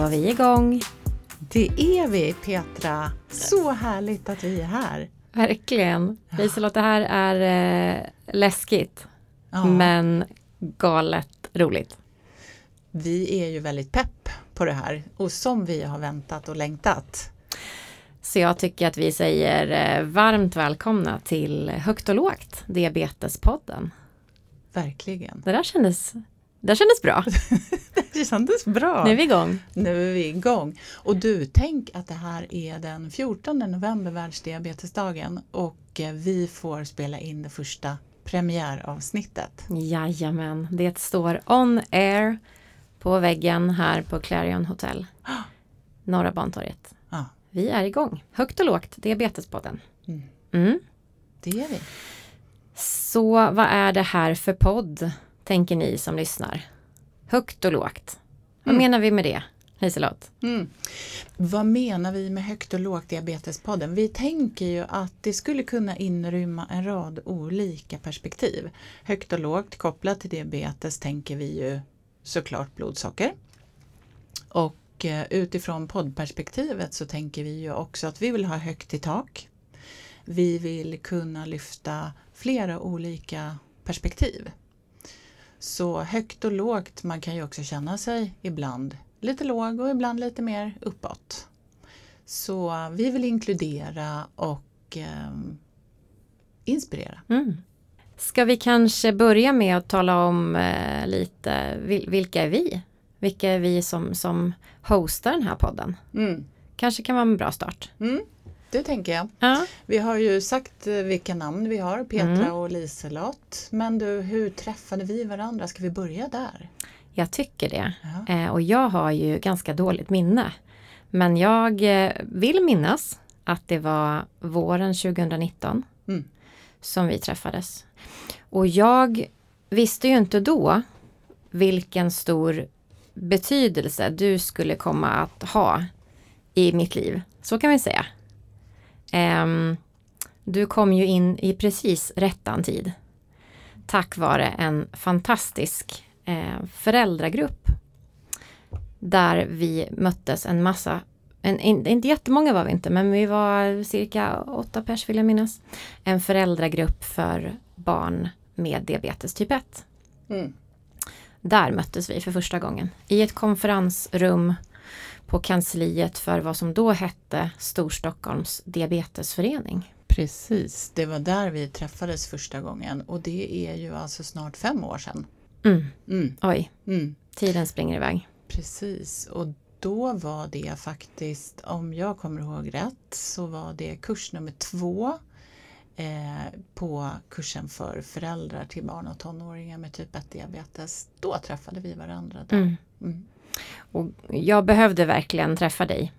Var vi igång. Det är vi Petra! Så härligt att vi är här. Verkligen. Liselott, det här är eh, läskigt. Ja, Men galet roligt. Vi är ju väldigt pepp på det här och som vi har väntat och längtat. Så jag tycker att vi säger eh, varmt välkomna till Högt och lågt, Diabetespodden. Verkligen. Det där kändes, det där kändes bra. Det kändes bra. Nu är vi igång. Nu är vi igång. Och du, tänk att det här är den 14 november, världsdiabetesdagen och eh, vi får spela in det första premiäravsnittet. Jajamän, det står on air på väggen här på Clarion Hotel. Norra Bantorget. Ja, Vi är igång. Högt och lågt, Diabetespodden. Mm. Mm. det är vi. Så vad är det här för podd, tänker ni som lyssnar? Högt och lågt. Vad Mm. menar vi med det, Liselott? Mm. Vad menar vi med högt och lågt diabetespodden? Vi tänker ju att det skulle kunna inrymma en rad olika perspektiv. Högt och lågt kopplat till diabetes tänker vi ju såklart blodsocker. Och eh, utifrån poddperspektivet så tänker vi ju också att vi vill ha högt i tak. Vi vill kunna lyfta flera olika perspektiv. Så högt och lågt, man kan ju också känna sig ibland lite låg och ibland lite mer uppåt. Så vi vill inkludera och eh, inspirera. Mm. Ska vi kanske börja med att tala om eh, lite, vil- vilka är vi? Vilka är vi som, som hostar den här podden? Mm. Kanske kan vara en bra start. Mm, det tänker jag. Ja. Vi har ju sagt eh, vilka namn vi har, Petra Mm. och Liselott. Men du, hur träffade vi varandra? Ska vi börja där? Jag tycker det. Ja. Eh, och jag har ju ganska dåligt minne. Men jag eh, vill minnas att det var våren 2019 Mm. som vi träffades. Och jag visste ju inte då vilken stor betydelse du skulle komma att ha i mitt liv. Så kan vi säga. Ehm, du kom ju in i precis rättan tid. Tack vare en fantastisk eh, föräldragrupp. Där vi möttes en massa, en, in, inte jättemånga var vi inte, men vi var cirka åtta pers vill jag minnas. En föräldragrupp för barn med diabetes typ 1. Mm. Där möttes vi för första gången. I ett konferensrum på kansliet för vad som då hette Storstockholms diabetesförening. Precis, det var där vi träffades första gången och det är ju alltså snart fem år sedan. Mm. Mm. Oj, Mm. tiden springer iväg. Precis, och då var det faktiskt, om jag kommer ihåg rätt, så var det kurs nummer två eh, på kursen för föräldrar till barn och tonåringar med typ 1 diabetes. Då träffade vi varandra där. Mm. Mm. Och jag behövde verkligen träffa dig.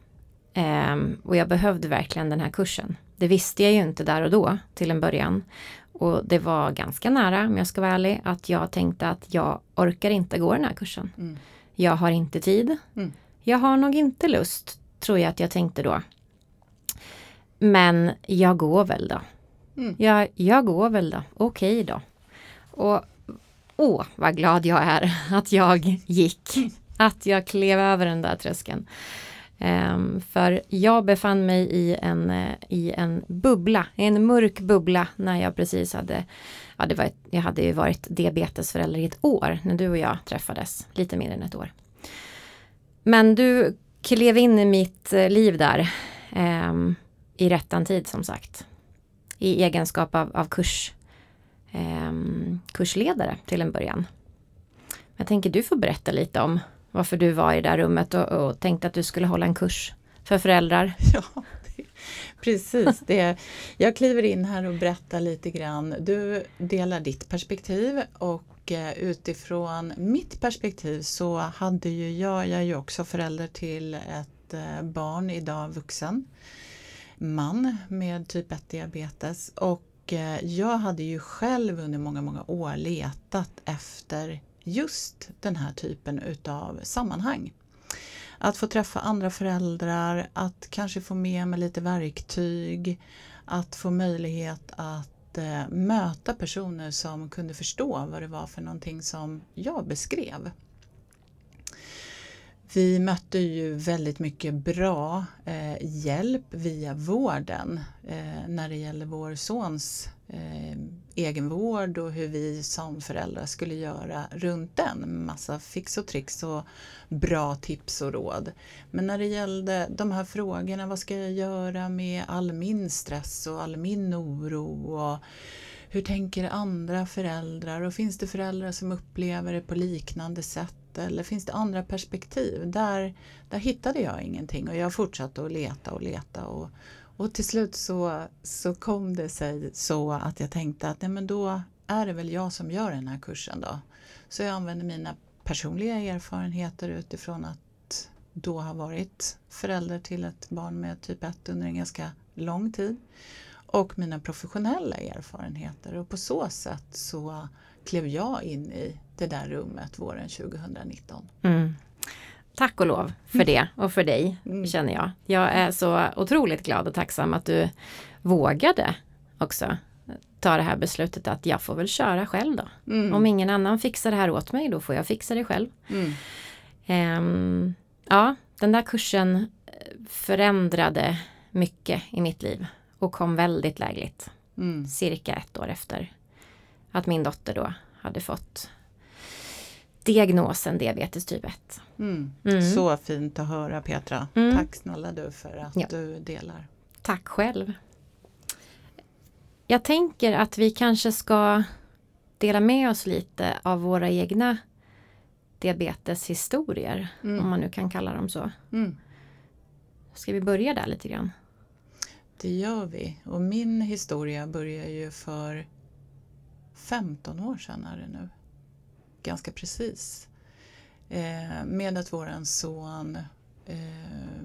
Ehm, och jag behövde verkligen den här kursen. Det visste jag ju inte där och då till en början. Och det var ganska nära, om jag ska vara ärlig, att jag tänkte att jag orkar inte gå den här kursen. Mm. Jag har inte tid. Mm. Jag har nog inte lust, tror jag att jag tänkte då. Men jag går väl då. Mm. Jag, jag går väl då. Okej då. Och åh, vad glad jag är att jag gick. Att jag klev över den där tröskeln. Um, för jag befann mig i en, eh, i en bubbla, en mörk bubbla när jag precis hade, ja det var ett, jag hade ju varit diabetesförälder i ett år när du och jag träffades, lite mer än ett år. Men du klev in i mitt eh, liv där um, i rättan tid som sagt. I egenskap av, av kurs, um, kursledare till en början. Jag tänker du får berätta lite om varför du var i det där rummet och, och tänkte att du skulle hålla en kurs för föräldrar. Ja, det, precis. Det, jag kliver in här och berättar lite grann. Du delar ditt perspektiv och eh, utifrån mitt perspektiv så hade ju jag, jag är ju också förälder till ett eh, barn, idag vuxen man med typ 1 diabetes och eh, jag hade ju själv under många, många år letat efter just den här typen utav sammanhang. Att få träffa andra föräldrar, att kanske få med mig lite verktyg, att få möjlighet att eh, möta personer som kunde förstå vad det var för någonting som jag beskrev. Vi mötte ju väldigt mycket bra eh, hjälp via vården eh, när det gäller vår sons eh, egenvård och hur vi som föräldrar skulle göra runt den. Massa fix och tricks och bra tips och råd. Men när det gällde de här frågorna, vad ska jag göra med all min stress och all min oro och hur tänker andra föräldrar och finns det föräldrar som upplever det på liknande sätt eller finns det andra perspektiv? Där, där hittade jag ingenting och jag fortsatte att leta och leta och, och till slut så, så kom det sig så att jag tänkte att nej men då är det väl jag som gör den här kursen då. Så jag använde mina personliga erfarenheter utifrån att då ha varit förälder till ett barn med typ 1 under en ganska lång tid och mina professionella erfarenheter och på så sätt så klev jag in i det där rummet våren 2019. Mm. Tack och lov för det och för dig mm. känner jag. Jag är så otroligt glad och tacksam att du vågade också ta det här beslutet att jag får väl köra själv då. Mm. Om ingen annan fixar det här åt mig då får jag fixa det själv. Um, ja, den där kursen förändrade mycket i mitt liv och kom väldigt lägligt. Mm. Cirka ett år efter att min dotter då hade fått diagnosen diabetes typ 1. Mm. Mm. Så fint att höra Petra. Mm. Tack snälla du för att ja. du delar. Tack själv. Jag tänker att vi kanske ska dela med oss lite av våra egna diabeteshistorier. Mm. Om man nu kan kalla dem så. Mm. Ska vi börja där lite grann? Det gör vi. Och min historia börjar ju för 15 år sedan är det nu. Ganska precis. Eh, med att våran son eh,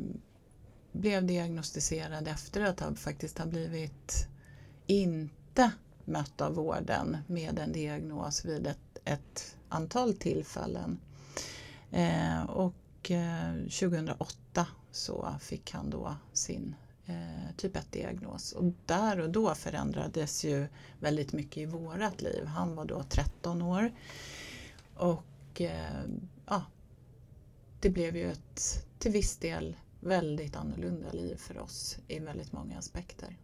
blev diagnostiserad efter att han faktiskt ha blivit inte mött av vården med en diagnos vid ett, ett antal tillfällen. Eh, och eh, 2008 så fick han då sin eh, typ 1-diagnos. Och där och då förändrades ju väldigt mycket i vårat liv. Han var då 13 år och eh, ja, det blev ju ett till viss del väldigt annorlunda liv för oss i väldigt många aspekter.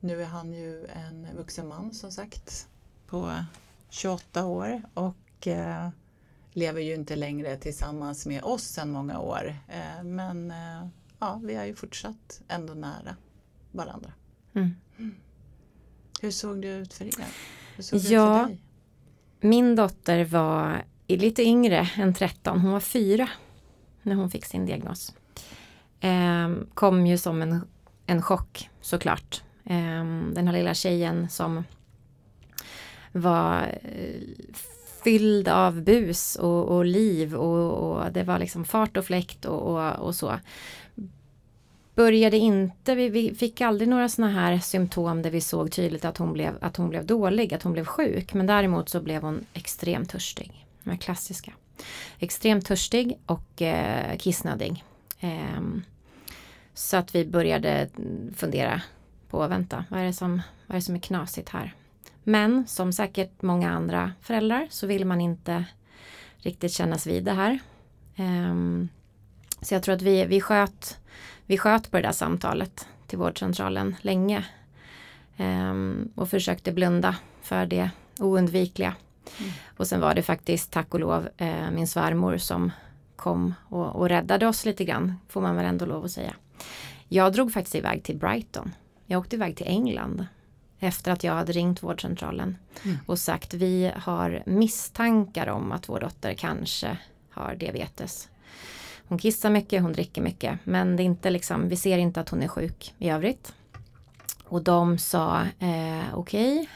Nu är han ju en vuxen man som sagt på 28 år och eh, lever ju inte längre tillsammans med oss sedan många år. Eh, men eh, ja, vi är ju fortsatt ändå nära varandra. Mm. Mm. Hur såg det ut för er? Hur såg det ja, ut för dig? Min dotter var lite yngre än 13, hon var fyra när hon fick sin diagnos. Eh, kom ju som en, en chock såklart. Eh, den här lilla tjejen som var eh, fylld av bus och, och liv och, och, det var liksom fart och fläkt och, och, och så började inte, vi, vi fick aldrig några sådana här symptom där vi såg tydligt att hon, blev, att hon blev dålig, att hon blev sjuk. Men däremot så blev hon extremt törstig. De här klassiska. Extremt törstig och eh, kissnödig. Eh, så att vi började fundera på, vänta, vad är, det som, vad är det som är knasigt här? Men som säkert många andra föräldrar så vill man inte riktigt kännas vid det här. Um, så jag tror att vi, vi sköt vi sköt på det där samtalet till vårdcentralen länge. Um, och försökte blunda för det oundvikliga. Mm. Och sen var det faktiskt tack och lov eh, min svärmor som kom och, och räddade oss lite grann, får man väl ändå lov att säga. Jag drog faktiskt iväg till Brighton. Jag åkte iväg till England efter att jag hade ringt vårdcentralen mm. och sagt vi har misstankar om att vår dotter kanske har diabetes. Hon kissar mycket, hon dricker mycket men det är inte liksom, vi ser inte att hon är sjuk i övrigt. Och de sa eh, okej, okay.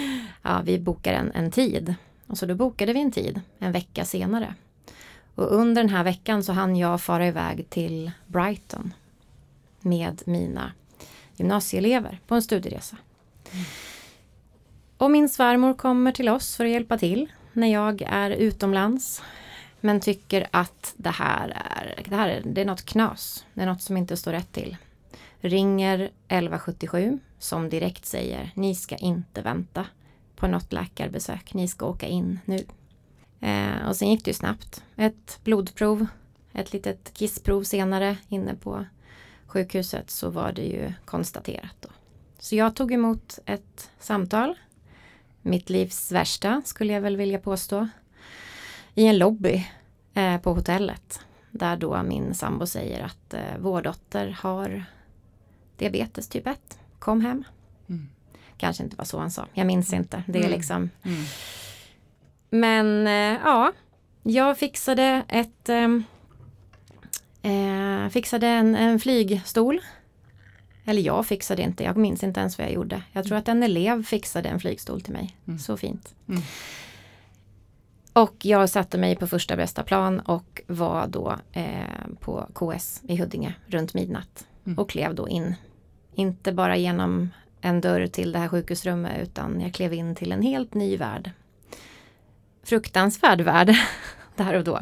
ja vi bokar en, en tid. Och så då bokade vi en tid en vecka senare. Och under den här veckan så hann jag fara iväg till Brighton med mina gymnasieelever på en studieresa. Mm. Och min svärmor kommer till oss för att hjälpa till när jag är utomlands. Men tycker att det här är, det här är, det är något knas. Det är något som inte står rätt till. Ringer 1177 som direkt säger ni ska inte vänta på något läkarbesök. Ni ska åka in nu. Eh, och sen gick det ju snabbt. Ett blodprov ett litet kissprov senare inne på sjukhuset så var det ju konstaterat. Då. Så jag tog emot ett samtal. Mitt livs värsta skulle jag väl vilja påstå. I en lobby eh, på hotellet. Där då min sambo säger att eh, vår dotter har diabetes typ 1. Kom hem. Mm. Kanske inte var så han sa. Jag minns inte. Det är Mm. liksom. Mm. Men eh, ja, jag fixade ett ehm, eh, fixade en, en flygstol. Eller jag fixade inte, jag minns inte ens vad jag gjorde. Jag tror att en elev fixade en flygstol till mig. Mm. Så fint. Mm. Och jag satte mig på första bästa plan och var då eh, på KS i Huddinge runt midnatt. Mm. Och klev då in. Inte bara genom en dörr till det här sjukhusrummet utan jag klev in till en helt ny värld. Fruktansvärd värld där och då.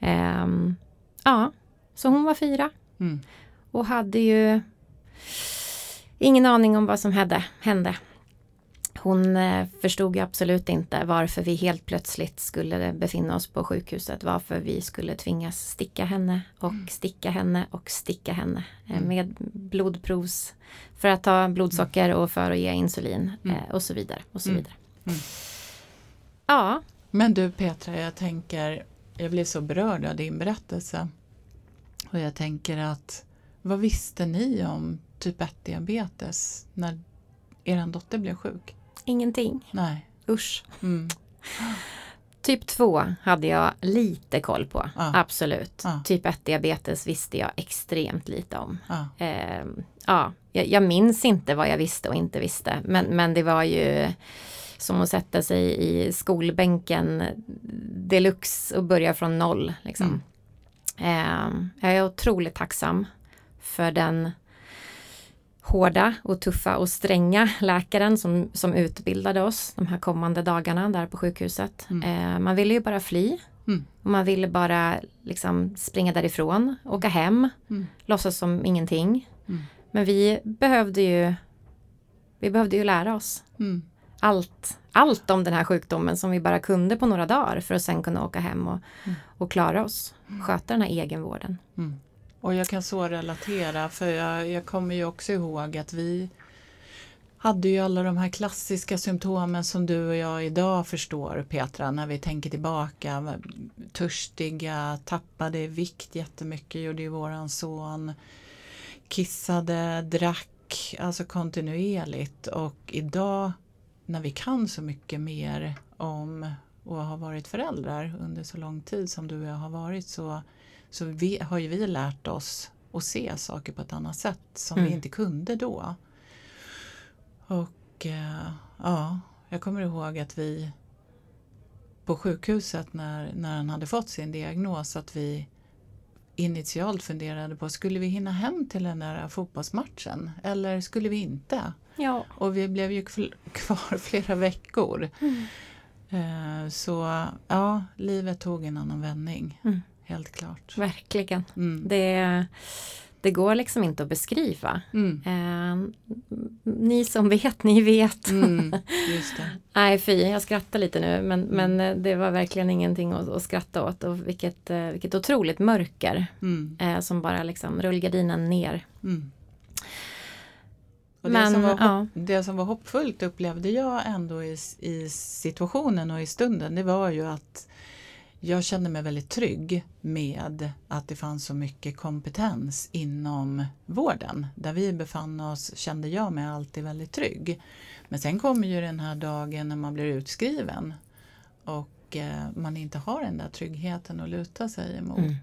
Ehm, ja, så hon var fyra Mm. och hade ju ingen aning om vad som hände. hände. Hon eh, förstod absolut inte varför vi helt plötsligt skulle befinna oss på sjukhuset. Varför vi skulle tvingas sticka henne och sticka henne och sticka henne. eh, Mm. Med blodprovs för att ta blodsocker och för att ge insulin Mm. eh, och så vidare. Och så Mm. vidare. Mm. Ja, Men du Petra, jag tänker, jag blev så berörd av din berättelse. Och jag tänker att, vad visste ni om typ 1 diabetes när er dotter blev sjuk? Ingenting. Nej. Usch. Mm. Typ 2 hade jag lite koll på. Ja. Absolut. Ja. Typ 1 diabetes visste jag extremt lite om. Ja. Eh, ja, jag, jag minns inte vad jag visste och inte visste. Men, men det var ju som att sätta sig i skolbänken deluxe och börja från noll. Liksom. Eh, jag är otroligt tacksam för den hårda och tuffa och stränga läkaren som, som utbildade oss de här kommande dagarna där på sjukhuset. Mm. Eh, man ville ju bara fly. Mm. Och man ville bara liksom springa därifrån, åka hem, Mm. låtsas som ingenting. Mm. Men vi behövde ju vi behövde ju lära oss Mm. allt, allt om den här sjukdomen som vi bara kunde på några dagar för att sen kunna åka hem och, Mm. och klara oss. Sköta den här egenvården. Mm. Och jag kan så relatera för jag, jag kommer ju också ihåg att vi hade ju alla de här klassiska symptomen som du och jag idag förstår Petra när vi tänker tillbaka. Törstiga, tappade i vikt jättemycket gjorde ju våran son. Kissade, drack, alltså kontinuerligt och idag när vi kan så mycket mer om och har varit föräldrar under så lång tid som du och jag har varit så så vi, har ju vi lärt oss att se saker på ett annat sätt som Mm. vi inte kunde då. Och eh, ja, jag kommer ihåg att vi på sjukhuset när, när han hade fått sin diagnos att vi initialt funderade på skulle vi hinna hem till den där fotbollsmatchen eller skulle vi inte? Ja. Och vi blev ju kv- kvar flera veckor. Mm. Eh, så ja, livet tog en annan vändning. Mm. Helt klart. Verkligen. Mm. Det, det går liksom inte att beskriva. Mm. Eh, ni som vet, ni vet. Mm. Nej fy, jag skrattar lite nu men, Mm. men eh, det var verkligen ingenting att, att skratta åt och vilket, eh, vilket otroligt mörker Mm. eh, som bara liksom rullgardinen ner. Mm. Och det, Men, som var ja. det som var hoppfullt upplevde jag ändå i, i situationen och i stunden det var ju att jag kände mig väldigt trygg med att det fanns så mycket kompetens inom vården. Där vi befann oss kände jag mig alltid väldigt trygg. Men sen kommer ju den här dagen när man blir utskriven och eh, man inte har den där tryggheten att luta sig emot. Mm.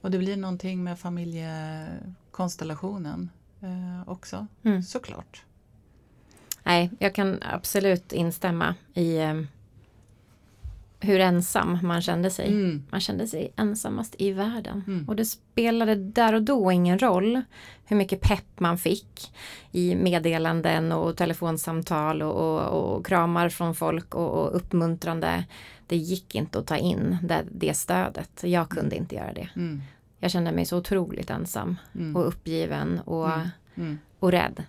Och det blir någonting med familjekonstellationen eh, också Mm. såklart. Nej, jag kan absolut instämma i eh, hur ensam man kände sig. Mm. Man kände sig ensammast i världen. Mm. Och det spelade där och då ingen roll hur mycket pepp man fick i meddelanden och telefonsamtal och, och, och kramar från folk och, och uppmuntrande. Det gick inte att ta in det, det stödet. Jag kunde inte göra det. Mm. Jag kände mig så otroligt ensam Mm. och uppgiven och, Mm. Mm. och rädd.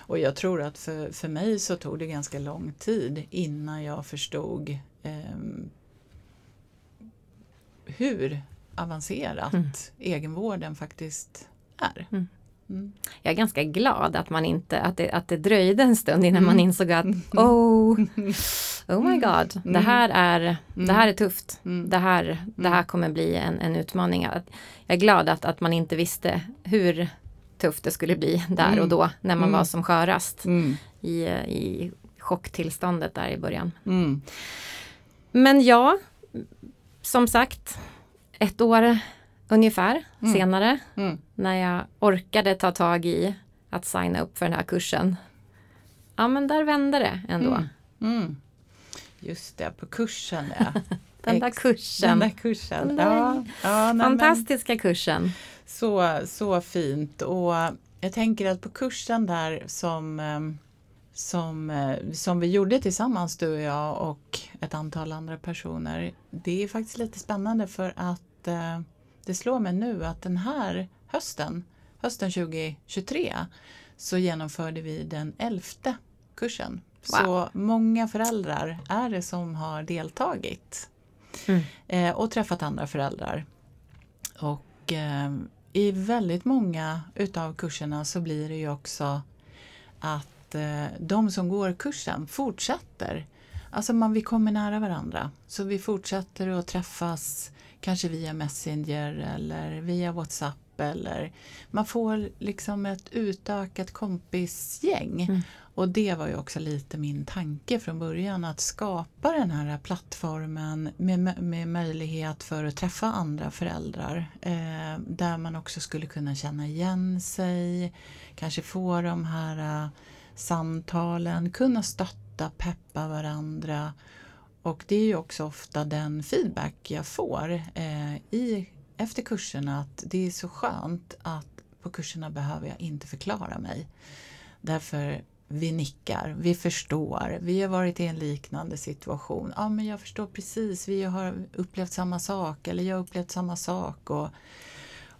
Och jag tror att för, för mig så tog det ganska lång tid innan jag förstod hur avancerat Mm. egenvården faktiskt är. Mm. Mm. Jag är ganska glad att man inte, att det, att det dröjde en stund innan Mm. man insåg att oh, oh my god, det här är, det här är tufft. Mm. Det här, det här kommer bli en, en utmaning. Jag är glad att, att man inte visste hur tufft det skulle bli där Mm. och då när man Mm. var som skörast Mm. i, i chocktillståndet där i början. Men ja, som sagt, ett år ungefär Mm. senare Mm. när jag orkade ta tag i att signa upp för den här kursen. Ja men där vände det ändå. Mm. Mm. Just det, på kursen ja. Den där kursen. Den där kursen. Den där ja, ja, nej, men Fantastiska kursen. Så, så fint och jag tänker att på kursen där som, eh, som, eh, som vi gjorde tillsammans du och jag och ett antal andra personer. Det är faktiskt lite spännande för att eh, det slår mig nu att den här hösten, hösten 2023, så genomförde vi den elfte kursen. Så många föräldrar är det som har deltagit Mm. eh, och träffat andra föräldrar. Och eh, i väldigt många utav kurserna så blir det ju också att eh, de som går kursen fortsätter. Alltså man, vi kommer nära varandra. Så vi fortsätter att träffas kanske via Messenger eller via WhatsApp eller man får liksom ett utökat kompisgäng. Mm. Och det var ju också lite min tanke från början att skapa den här plattformen med, med möjlighet för att träffa andra föräldrar eh, där man också skulle kunna känna igen sig, kanske få de här eh, samtalen, kunna stötta, peppa varandra. Och det är ju också ofta den feedback jag får eh, i, efter kurserna att det är så skönt att på kurserna behöver jag inte förklara mig. Därför vi nickar, vi förstår, vi har varit i en liknande situation. Ja, men jag förstår precis, vi har upplevt samma sak eller jag har upplevt samma sak. Och,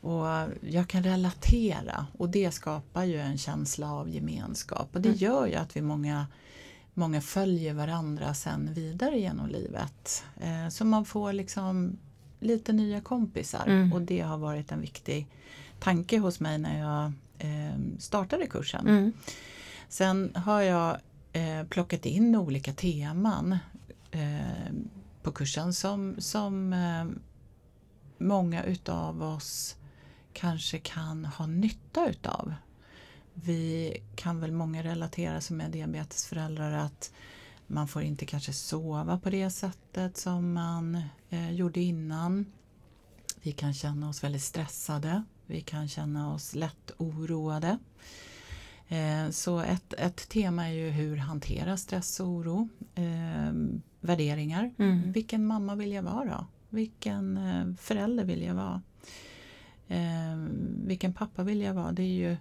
och jag kan relatera och det skapar ju en känsla av gemenskap och det Mm. gör ju att vi många, många följer varandra sen vidare genom livet. Eh, så man får liksom lite nya kompisar Mm. och det har varit en viktig tanke hos mig när jag eh, startade kursen. Mm. Sen har jag eh, plockat in olika teman på kursen som, som många utav oss kanske kan ha nytta utav. Vi kan väl många relatera som är diabetesföräldrar att man får inte kanske sova på det sättet som man eh, gjorde innan. Vi kan känna oss väldigt stressade. Vi kan känna oss lätt oroade. Eh, Så ett, ett tema är ju hur hantera stress och oro. Eh, värderingar. Mm. Vilken mamma vill jag vara? Vilken eh, förälder vill jag vara? Eh, vilken pappa vill jag vara? Det är ju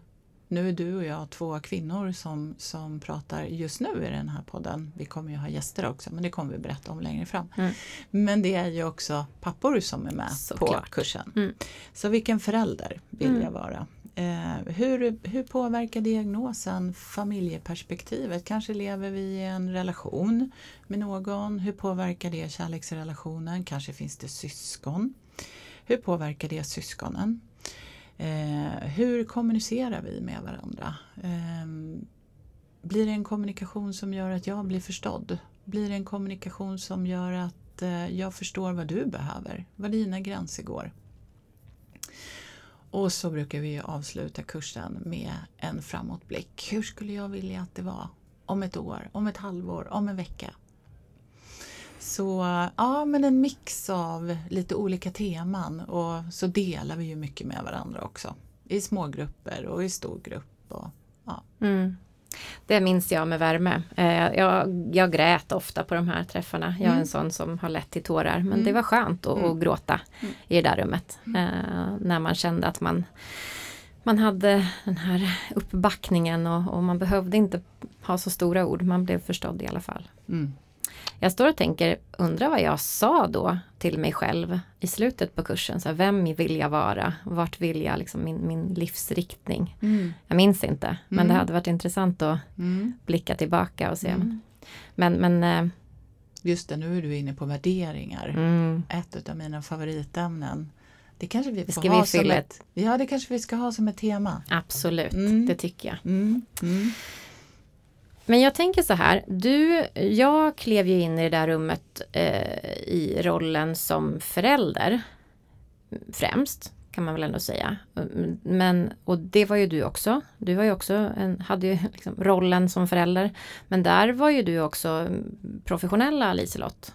nu är du och jag två kvinnor som, som pratar just nu i den här podden. Vi kommer ju ha gäster också men det kommer vi berätta om längre fram. Mm. Men det är ju också pappor som är med på Såklart. kursen. Mm. Så vilken förälder vill Mm. jag vara? Eh, hur, hur påverkar diagnosen familjeperspektivet? Kanske lever vi i en relation med någon. Hur påverkar det kärleksrelationen? Kanske finns det syskon. Hur påverkar det syskonen? Eh, hur kommunicerar vi med varandra? Eh, blir det en kommunikation som gör att jag blir förstådd? Blir det en kommunikation som gör att eh, jag förstår vad du behöver? Var dina gränser går? Och så brukar vi avsluta kursen med en framåtblick. Hur skulle jag vilja att det var om ett år, om ett halvår, om en vecka? Så ja, men en mix av lite olika teman och så delar vi ju mycket med varandra också. I små grupper och i stor grupp. Och, ja. Mm. Det minns jag med värme. Eh, jag, jag grät ofta på de här träffarna. Jag är Mm. en sån som har lätt till tårar. Men Mm. det var skönt att, Mm. att gråta Mm. i det där rummet. Eh, när man kände att man, man hade den här uppbackningen och, och man behövde inte ha så stora ord. Man blev förstådd i alla fall. Mm. Jag står och tänker, undrar vad jag sa då till mig själv i slutet på kursen. Så här, vem vill jag vara? Vart vill jag liksom min, min livsriktning? Mm. Jag minns inte, men Mm. det hade varit intressant att Mm. blicka tillbaka och se. Mm. Men, men eh, Just det, nu är du inne på värderingar. mm, Ett av mina favoritämnen Det kanske vi får ska ha vi som fylla ett, Ja, det kanske vi ska ha som ett tema. Absolut, Mm. det tycker jag. Men jag tänker så här, du, jag klev ju in i det där rummet eh, i rollen som förälder främst kan man väl ändå säga. Men, och det var ju du också. Du var ju också en, hade ju liksom rollen som förälder. Men där var ju du också professionella Liselott.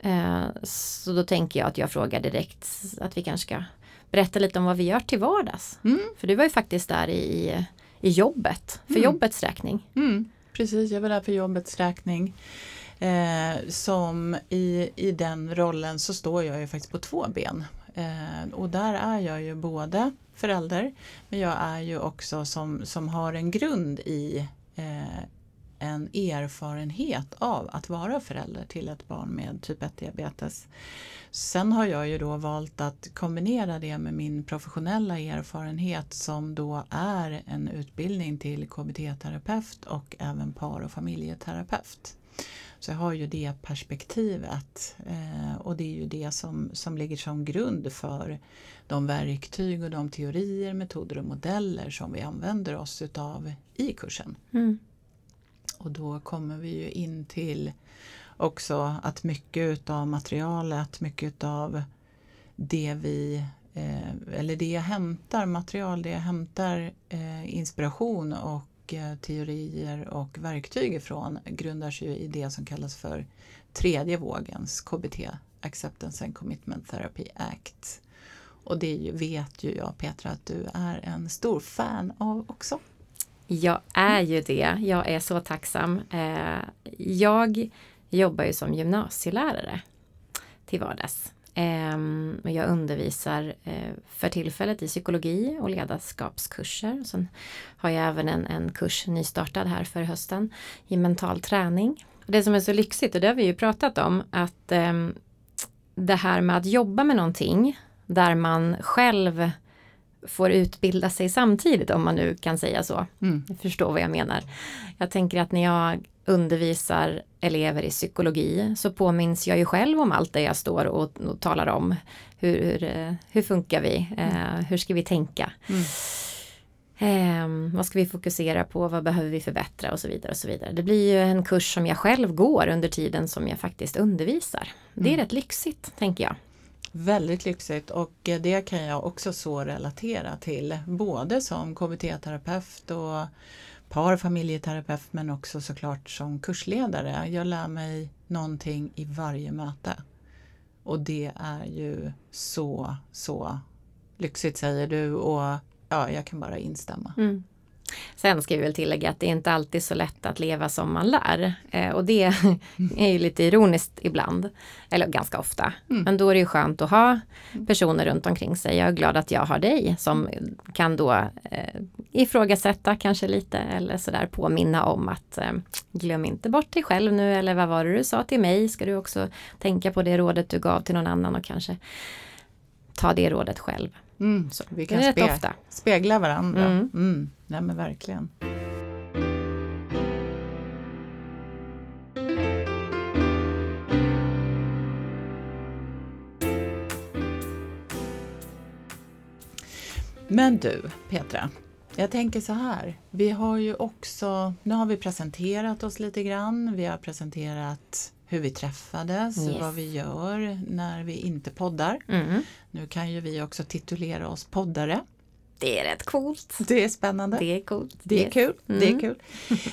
Eh, så då tänker jag att jag frågar direkt att vi kanske ska berätta lite om vad vi gör till vardags. Mm. För du var ju faktiskt där i, i jobbet, för Mm. jobbets räkning. Mm, precis, jag var där för jobbets räkning. Eh, som i, i den rollen så står jag ju faktiskt på två ben. Eh, och där är jag ju både förälder men jag är ju också som, som har en grund i eh, en erfarenhet av att vara förälder till ett barn med typ 1 diabetes. Sen har jag ju då valt att kombinera det med min professionella erfarenhet som då är en utbildning till KBT-terapeut och även par och familjeterapeut. Så jag har ju det perspektivet eh, och det är ju det som, som ligger som grund för de verktyg och de teorier, metoder och modeller som vi använder oss utav i kursen. Mm. Och då kommer vi ju in till också att mycket utav materialet, mycket utav det vi eh, eller det jag hämtar material, det jag hämtar eh, inspiration och eh, teorier och verktyg ifrån grundar sig ju i det som kallas för tredje vågens KBT, Acceptance and Commitment Therapy Act. Och det vet ju jag Petra att du är en stor fan av också. Jag är ju det. Jag är så tacksam. Eh, jag jobbar ju som gymnasielärare till vardags. Eh, jag undervisar eh, för tillfället i psykologi och ledarskapskurser. Sen har jag även en, en kurs nystartad här för hösten i mental träning. Det som är så lyxigt, och det har vi ju pratat om, att ehm, det här med att jobba med någonting där man själv får utbilda sig samtidigt om man nu kan säga så. Mm. Ni förstår vad jag menar. Jag tänker att när jag undervisar elever i psykologi så påminns jag ju själv om allt det jag står och, och talar om. Hur, hur, eh, hur funkar vi? Eh, hur ska vi tänka? Mm. Eh, vad ska vi fokusera på? Vad behöver vi förbättra? Och så vidare. och så vidare. Det blir ju en kurs som jag själv går under tiden som jag faktiskt undervisar. Det är Mm. rätt lyxigt, tänker jag. Väldigt lyxigt och det kan jag också så relatera till både som KBT-terapeut och par familjeterapeut men också såklart som kursledare. Jag lär mig någonting i varje möte. Och det är ju så, så lyxigt säger du och ja, jag kan bara instämma. Mm. Sen ska vi väl tillägga att det är inte alltid så lätt att leva som man lär. Eh, och det är ju lite ironiskt ibland. Eller ganska ofta. Mm. Men då är det ju skönt att ha personer runt omkring sig. Jag är glad att jag har dig som kan då eh, ifrågasätta kanske lite eller sådär påminna om att eh, glöm inte bort dig själv nu eller vad var det du sa till mig? Ska du också tänka på det rådet du gav till någon annan och kanske ta det rådet själv. Mm. Så, Vi kan spe- ofta. spegla varandra. Mm. Nej men verkligen. Men du Petra, jag tänker så här. Vi har ju också, nu har vi presenterat oss lite grann. Vi har presenterat hur vi träffades, Yes. vad vi gör när vi inte poddar. Mm. Nu kan ju vi också titulera oss poddare. Det är rätt coolt. Det är spännande. Det är coolt. Det är kul. Det är Mm. kul.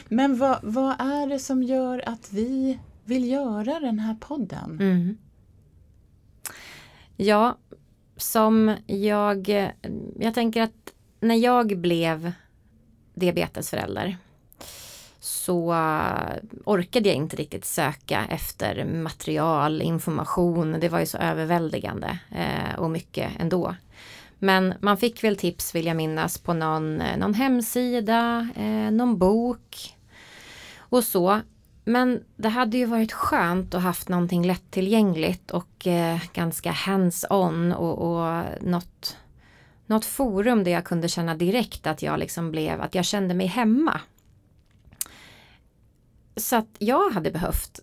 Men vad, vad är det som gör att vi vill göra den här podden? Mm. Ja, som jag, jag tänker att när jag blev diabetesförälder så orkade jag inte riktigt söka efter material, information. Det var ju så överväldigande eh, och mycket ändå. Men man fick väl tips vill jag minnas på någon, eh, någon hemsida, eh, någon bok och så. Men det hade ju varit skönt att haft någonting lättillgängligt och eh, ganska hands-on och, och något, något forum där jag kunde känna direkt att jag liksom blev, att jag kände mig hemma. Så att jag hade behövt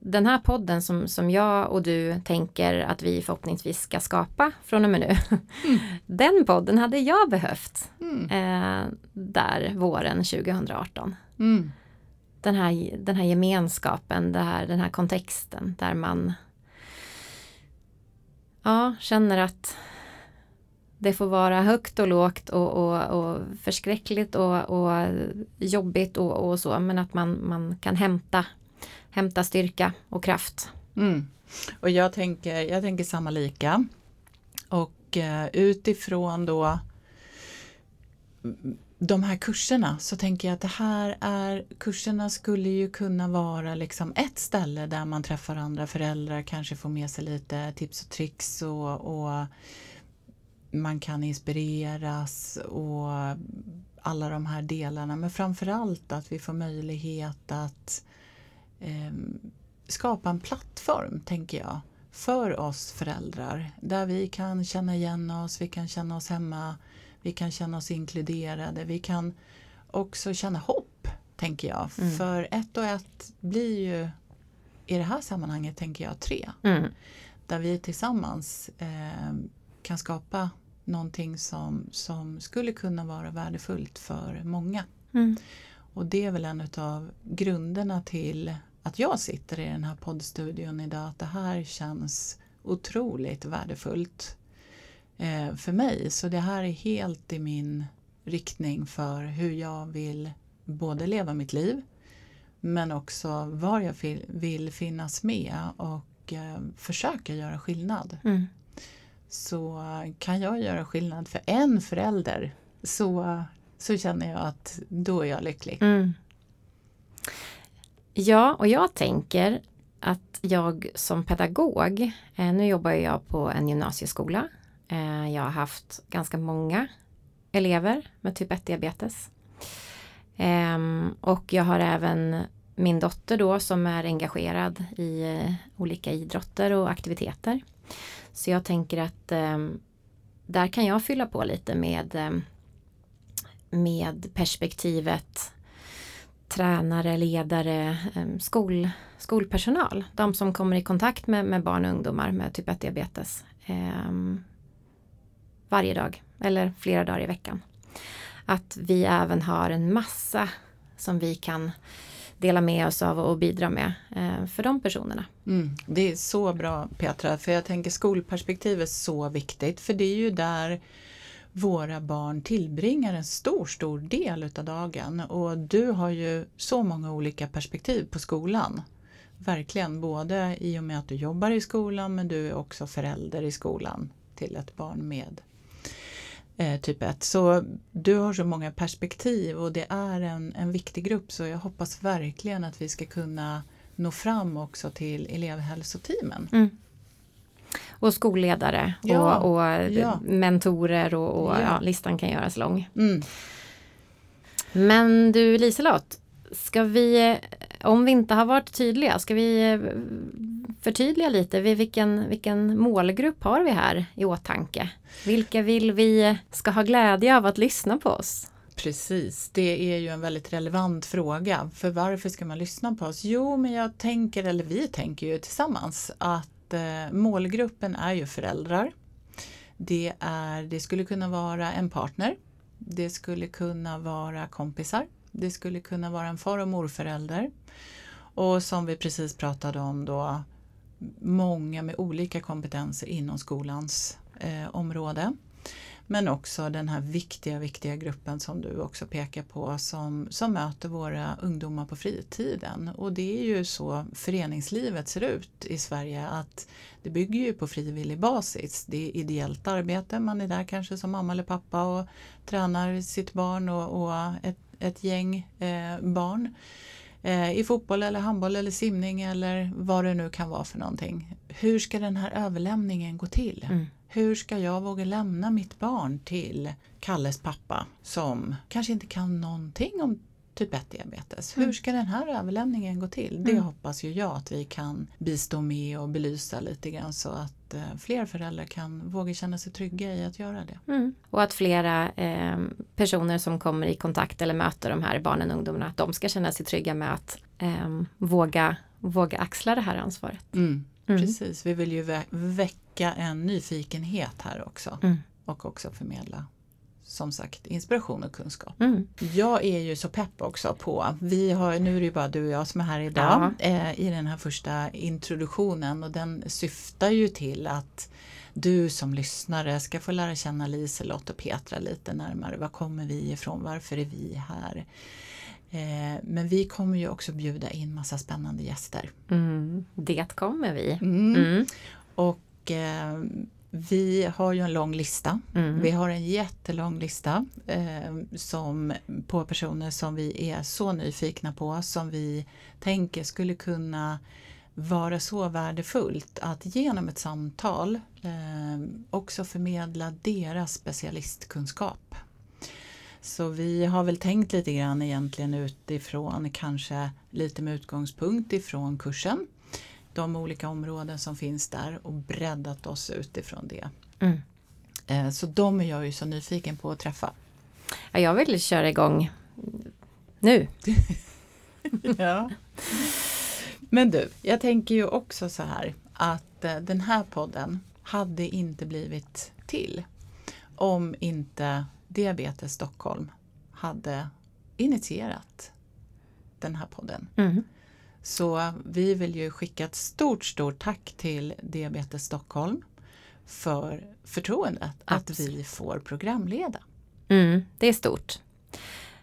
den här podden som, som jag och du tänker att vi förhoppningsvis ska skapa från och med nu. Mm. Den podden hade jag behövt mm. eh, där våren 2018. Mm. Den, här, den här gemenskapen, det här, den här kontexten där man ja, känner att det får vara högt och lågt och, och, och förskräckligt och, och jobbigt och, och, så men att man, man kan hämta, hämta styrka och kraft. Mm. Och jag tänker, jag tänker samma lika. Och eh, utifrån då de här kurserna så tänker jag att det här är kurserna skulle ju kunna vara liksom ett ställe där man träffar andra föräldrar, kanske får med sig lite tips och tricks och, och man kan inspireras och alla de här delarna men framförallt att vi får möjlighet att eh, skapa en plattform, tänker jag, för oss föräldrar där vi kan känna igen oss, vi kan känna oss hemma, vi kan känna oss inkluderade, vi kan också känna hopp, tänker jag. Mm. För ett och ett blir ju i det här sammanhanget, tänker jag, tre. Mm. Där vi tillsammans eh, kan skapa någonting som, som skulle kunna vara värdefullt för många. Mm. Och det är väl en av grunderna till att jag sitter i den här poddstudion idag. Att det här känns otroligt värdefullt eh, för mig. Så det här är helt i min riktning för hur jag vill både leva mitt liv men också var jag vill finnas med och eh, försöka göra skillnad. Mm så kan jag göra skillnad för en förälder så, så känner jag att då är jag lycklig. Mm. Ja, och jag tänker att jag som pedagog, eh, nu jobbar jag på en gymnasieskola. Eh, jag har haft ganska många elever med typ 1 diabetes. Eh, och jag har även min dotter då som är engagerad i eh, olika idrotter och aktiviteter. Så jag tänker att eh, där kan jag fylla på lite med, eh, med perspektivet tränare, ledare, skol, skolpersonal. De som kommer i kontakt med, med barn och ungdomar med typ 1 diabetes. Eh, varje dag eller flera dagar i veckan. Att vi även har en massa som vi kan dela med oss av och bidra med eh, för de personerna. Mm, det är så bra Petra, för jag tänker skolperspektivet är så viktigt för det är ju där våra barn tillbringar en stor, stor del utav dagen och du har ju så många olika perspektiv på skolan. Verkligen, både i och med att du jobbar i skolan men du är också förälder i skolan till ett barn med eh, typ 1. Så du har så många perspektiv och det är en, en viktig grupp så jag hoppas verkligen att vi ska kunna nå fram också till elevhälsoteamen. Mm. Och skolledare ja, och, och ja. mentorer och, och ja. listan kan göras lång. Mm. Men du Liselott, ska vi, om vi inte har varit tydliga, ska vi eh, förtydliga lite? Vilken, vilken målgrupp har vi här i åtanke? Vilka vill vi ska ha glädje av att lyssna på oss? Precis, det är ju en väldigt relevant fråga. För varför ska man lyssna på oss? Jo, men jag tänker, eller vi tänker ju tillsammans att eh, målgruppen är ju föräldrar. Det, är, det skulle kunna vara en partner. Det skulle kunna vara kompisar. Det skulle kunna vara en far och morförälder. Och som vi precis pratade om då, många med olika kompetenser inom skolans eh, område. Men också den här viktiga, viktiga gruppen som du också pekar på som, som möter våra ungdomar på fritiden. Och det är ju så föreningslivet ser ut i Sverige att det bygger ju på frivillig basis. Det är ideellt arbete, man är där kanske som mamma eller pappa och tränar sitt barn och, och ett, ett gäng eh, barn eh, i fotboll eller handboll eller simning eller vad det nu kan vara för någonting. Hur ska den här överlämningen gå till? Mm. Hur ska jag våga lämna mitt barn till Kalles pappa som kanske inte kan någonting om typ 1-diabetes. Mm. Hur ska den här överlämningen gå till? Det mm. hoppas ju jag att vi kan bistå med och belysa lite grann så att eh, fler föräldrar kan våga känna sig trygga i att göra det. Mm. Och att flera eh, personer som kommer i kontakt eller möter de här barnen och ungdomarna, att de ska känna sig trygga med att eh, våga, våga axla det här ansvaret. Mm. Precis, vi vill ju vä- väcka en nyfikenhet här också Mm. och också förmedla som sagt inspiration och kunskap. Mm. Jag är ju så pepp också på, vi har, nu är det ju bara du och jag som är här idag eh, i den här första introduktionen och den syftar ju till att du som lyssnare ska få lära känna Liselott och Petra lite närmare. Var kommer vi ifrån? Varför är vi här? Eh, men vi kommer ju också bjuda in massa spännande gäster. Mm. Det kommer vi. Mm. Mm. Och eh, vi har ju en lång lista. Mm. Vi har en jättelång lista eh, som, på personer som vi är så nyfikna på som vi tänker skulle kunna vara så värdefullt att genom ett samtal eh, också förmedla deras specialistkunskap. Så vi har väl tänkt lite grann egentligen utifrån kanske lite med utgångspunkt ifrån kursen de olika områden som finns där och breddat oss utifrån det. Mm. Eh, Så de är jag ju så nyfiken på att träffa. Ja, jag vill köra igång nu. Ja. Men du, jag tänker ju också så här att eh, den här podden hade inte blivit till om inte Diabetes Stockholm hade initierat den här podden. Mm. Så vi vill ju skicka ett stort, stort tack till Diabetes Stockholm för förtroendet att Absolut. vi får programleda. Mm. Det är stort.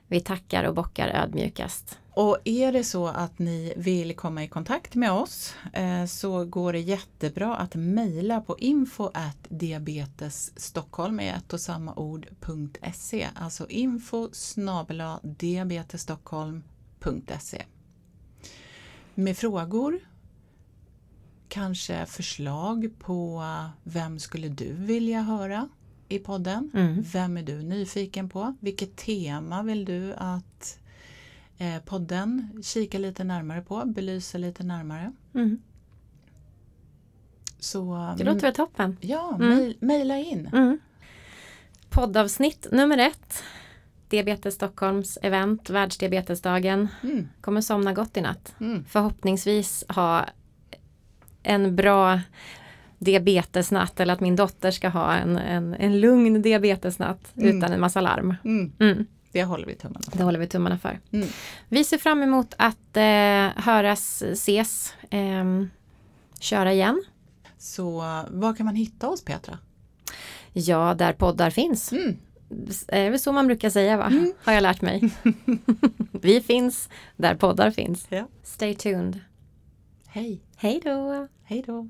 Vi tackar och bockar ödmjukast. Och är det så att ni vill komma i kontakt med oss eh, så går det jättebra att mejla på info diabetesstockholm med ett och samma ord.se. Alltså info snabela diabetesstockholm.se. Med frågor, kanske förslag på vem skulle du vilja höra i podden? Mm. Vem är du nyfiken på? Vilket tema vill du att eh, podden kika lite närmare på, belysa lite närmare? Mm. Så Det låter väl toppen. ja, Mm. mejl, mejla in. Mm. Poddavsnitt nummer ett. Diabetes Stockholms event, Världsdiabetesdagen. Mm, Kommer somna gott i natt. mm. Förhoppningsvis ha en bra diabetesnatt eller att min dotter ska ha en, en, en lugn diabetesnatt Mm. utan en massa larm. Mm. Mm. Det håller vi tummarna för. Det håller vi tummarna för. Mm. Vi ser fram emot att eh, höras, ses, ehm, köra igen. Så var kan man hitta oss Petra? Ja, där poddar finns. Mm. Är det väl så man brukar säga va? Har jag lärt mig. vi finns där poddar finns. Ja. Stay tuned. Hej, Hej då! hej då.